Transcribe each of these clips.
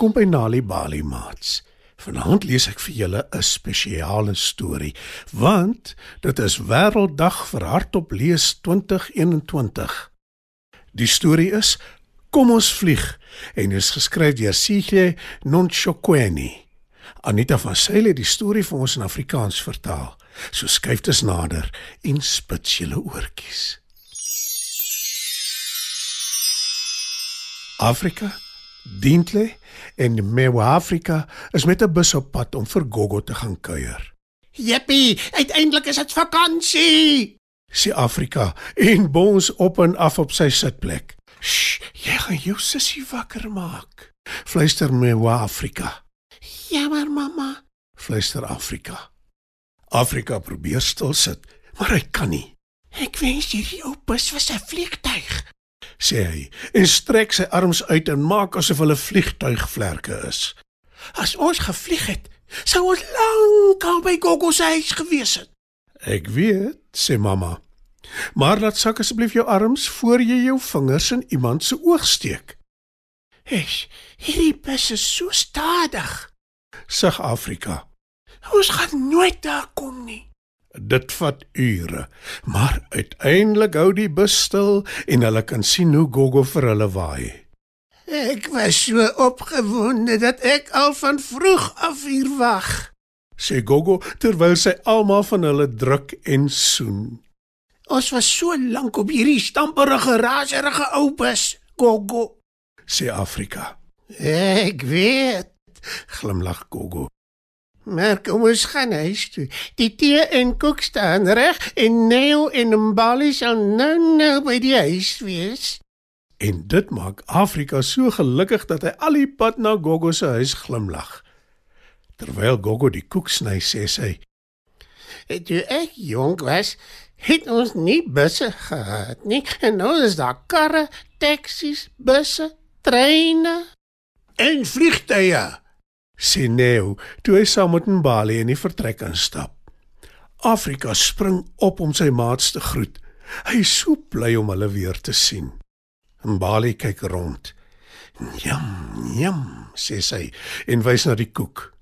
Welkom by Nali Bali Mats. Vanaand lees ek vir julle 'n spesiale storie, want dit is Wêrelddag vir hardop lees 2021. Die storie is Kom ons vlieg en is geskryf deur Sihle Nonchokweni. Anita van Sail het die storie vir ons in Afrikaans vertaal. So skuif dit nader en spits julle oortjies. Afrika, Dintle en Mewa-Afrika is met 'n bus op pad om vir Gogo te gaan kuier. Jippie, uiteindelik is dit vakansie. Sê Afrika en bons op en af op sy sitplek. Ssh, jy gaan jou sussie wakker maak. Fluister Mewa-Afrika. Jammer mamma. Fluister Afrika. Afrika probeer stil sit, maar hy kan nie. Ek wens hierdie ou bus was 'n vliegtyg. Sê hy en strek sy arms uit en maak asof hulle vliegtuigvlerke is. As ons gevlieg het, sou ons lankal by Gogo se huis gewees het. Ek weet, sê mamma. Maar laat sak asseblief jou arms voor jy jou vingers in iemand se oog steek. Hesh, hierdie bus is so stadig. Sug Afrika. Ons gaan nooit daar kom nie. Dit vat ure, maar uiteindelik hou die bus stil en hulle kan sien hoe Gogo vir hulle waai. Ek was so opgewonde dat ek al van vroeg af hier wag. Sê Gogo terwyl sy almal van hulle druk en soen. Ons was so lank op hierdie stamperige, raserige ou bus, Gogo. Sê Afrika. Ek weet. Glimlag Gogo. Maar kom ons gaan huis toe. Die tee en koek staan reg en Neo en Mbali sal nou nou by die huis wees. En dit maak Afrika so gelukkig dat hy al die pad na Gogo se huis glimlag. Terwyl Gogo die koek sny, sê sy: Toe ek jonk was, het ons nie busse gehad nie. En nou is daar karre, taksies, busse, treine en vliegtye. Sê Neo toe hy saam met Mbali in die vertrek instap. Afrika spring op om sy maats te groet. Hy is so bly om hulle weer te sien. Mbali kyk rond. "Jam, jam," sê sy en wys na die koek.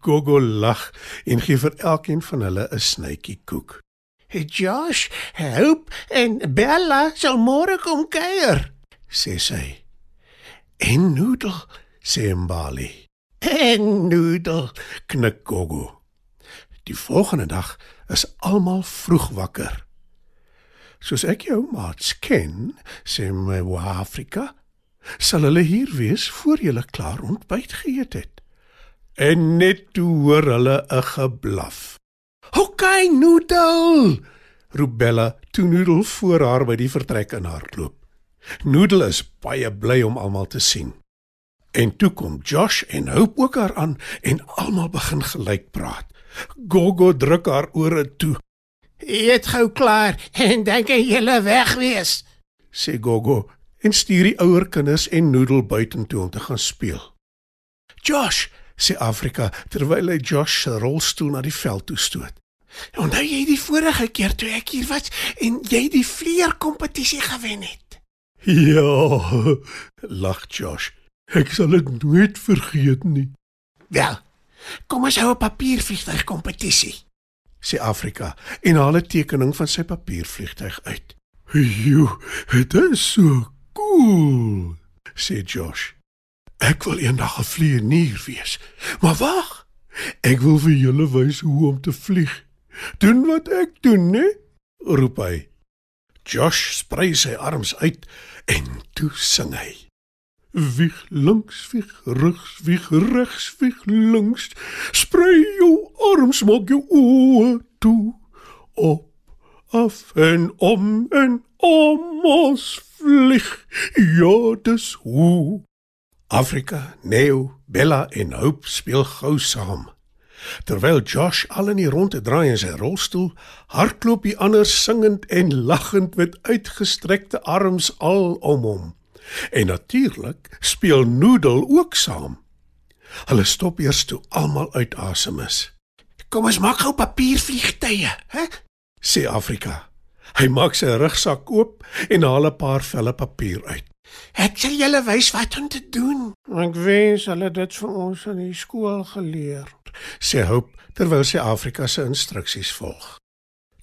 Gogo lag en gee vir elkeen van hulle 'n snytjie koek. Hey Josh, Hope en Bella sal môre kom kuier. sê sy. En noodel, sê Mbali. En noodel. Knik Gogo. Die volgende dag is almal vroeg wakker. Soos ek jou maats ken, sê my Afrika, sal hulle hier wees voor julle klaar ontbyt geëet het. En net toe hoor hulle 'n geblaf. Okay, noodel. roep Bella toe Noodle voor haar by die vertrek in hardloop. Noodle is baie bly om almal te sien. En toe kom Josh en Hope ook haar aan en almal begin gelyk praat. Gogo druk haar ore toe, Eet gou klaar en dink jy julle weg wees. sê Gogo en stuur die ouer kinders en Noodle buitentoe om te gaan speel. Josh, sê Afrika terwyl hy Josh se rolstoel na die veld toe stoot. Onthou jy die vorige keer toe ek hier was en jy die vleerkompetisie gewen het? Ja, lag Josh. Ek sal dit nooit vergeet nie, Wel, kom ons hou 'n papiervliegtuig kompetisie. sê Afrika en haal 'n tekening van sy papiervliegtuig uit. "Jo, dit is so cool," sê Josh. "Ek wil eendag 'n vlieënier wees. Maar wag, ek wil vir julle wys hoe om te vlieg. Doen wat ek doen, né?" roep hy. Josh sprei sy arms uit en toe sing hy. Wieg links, wieg regs, wieg regs, wieg links. Sprei jou arms, maak jou oë toe. Op, af en om en om ons vlieg. Ja, dis hoe. Afrika, Neo, Bella en Hope speel gou saam. Terwyl Josh al in die ronde draai in sy rolstoel, hardloop die ander singend en lagend met uitgestrekte arms al om hom. En natuurlik speel Noodle ook saam. Hulle stop eers toe almal uit asem is. Kom ons maak gou papiervliegtye, hè? Sê Afrika. Hy maak sy rugsak oop en haal 'n paar velle papier uit. Ek sal julle wys wat om te doen. Ek wens hulle dit vir ons in die skool geleer. sê Hope terwyl sy Afrika se instruksies volg.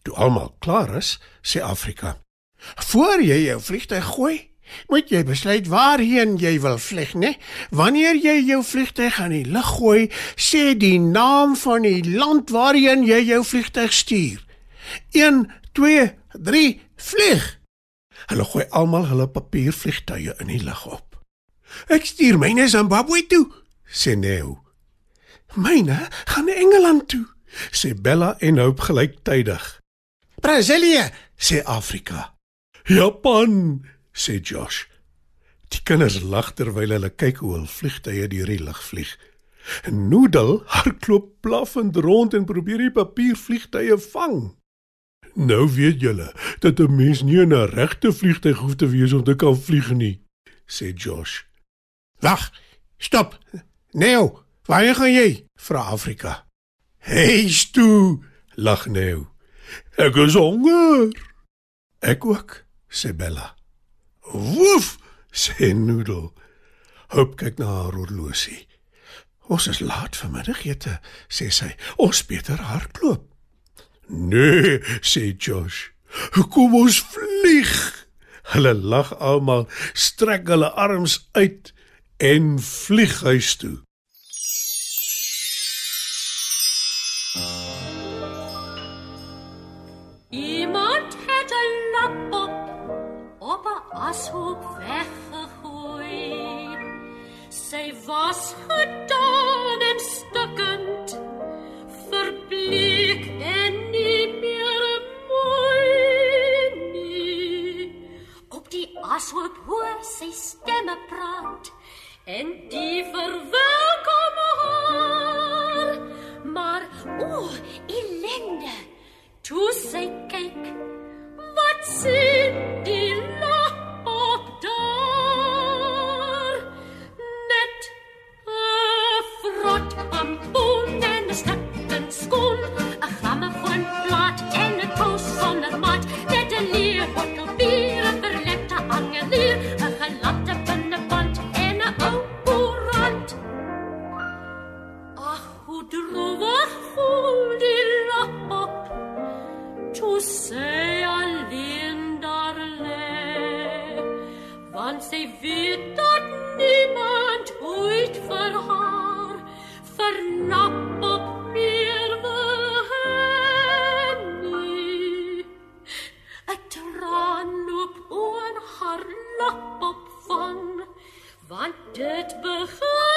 Toe almal klaar is, sê Afrika: Voor jy jou vliegtyg gooi, moet jy besluit waarheen jy wil vlieg, né? Wanneer jy jou vliegtyg aan die lug gooi, sê die naam van die land waarheen jy jou vliegtyg stuur. 1 2 3 vlieg. Hulle gooi almal hulle papiervliegtuie in die lug op. Ek stuur myne Zimbabwe toe, sê Neo. Myne gaan Engeland toe, sê Bella en Hope gelyktydig. Brasilië, sê Afrika. Japan, sê Josh. Die kinders lag terwyl hulle kyk hoe hul vliegtuie deur die lug vlieg. Noodle hardloop blaffend rond en probeer die papiervliegtuie vang. Nou weet julle dat 'n mens nie 'n regte vliegtuig hoef te wees om te kan vlieg nie, sê Josh. Wag, stop. Neo, waar gaan jy? vra Afrika. Hey, stu, lag Neo. Ek is honger. Ek ook, sê Bella. Woef, sê Noodle. Hoop kyk na haar horlosie. Ons is laat vir middagete, sê sy. Ons beter hardloop. Nee, sê Josh. Kom ons vlieg. Hulle lag almal, strek hulle arms uit en vlieg huis toe. Op 'n ashoop weggegooi. Sy was gedaan en stukkend, verbleek en nie meer mooi nie. Op die ashoop hoor sy stemme praat en die verwelkom haar. Maar o, ellende. Toe sy kyk, 'n stukken skoen, 'n grammofoonplaat en 'n kous sonder maat, net 'n leer bottel bier, 'n verlepte angelier, 'n gelapte binneband en 'n ou koerant. Ag, hoe droewig voel die lap op toe sy alleen daar lê want sy weet dat niemand ooit vir haar lap op van. Want dit begin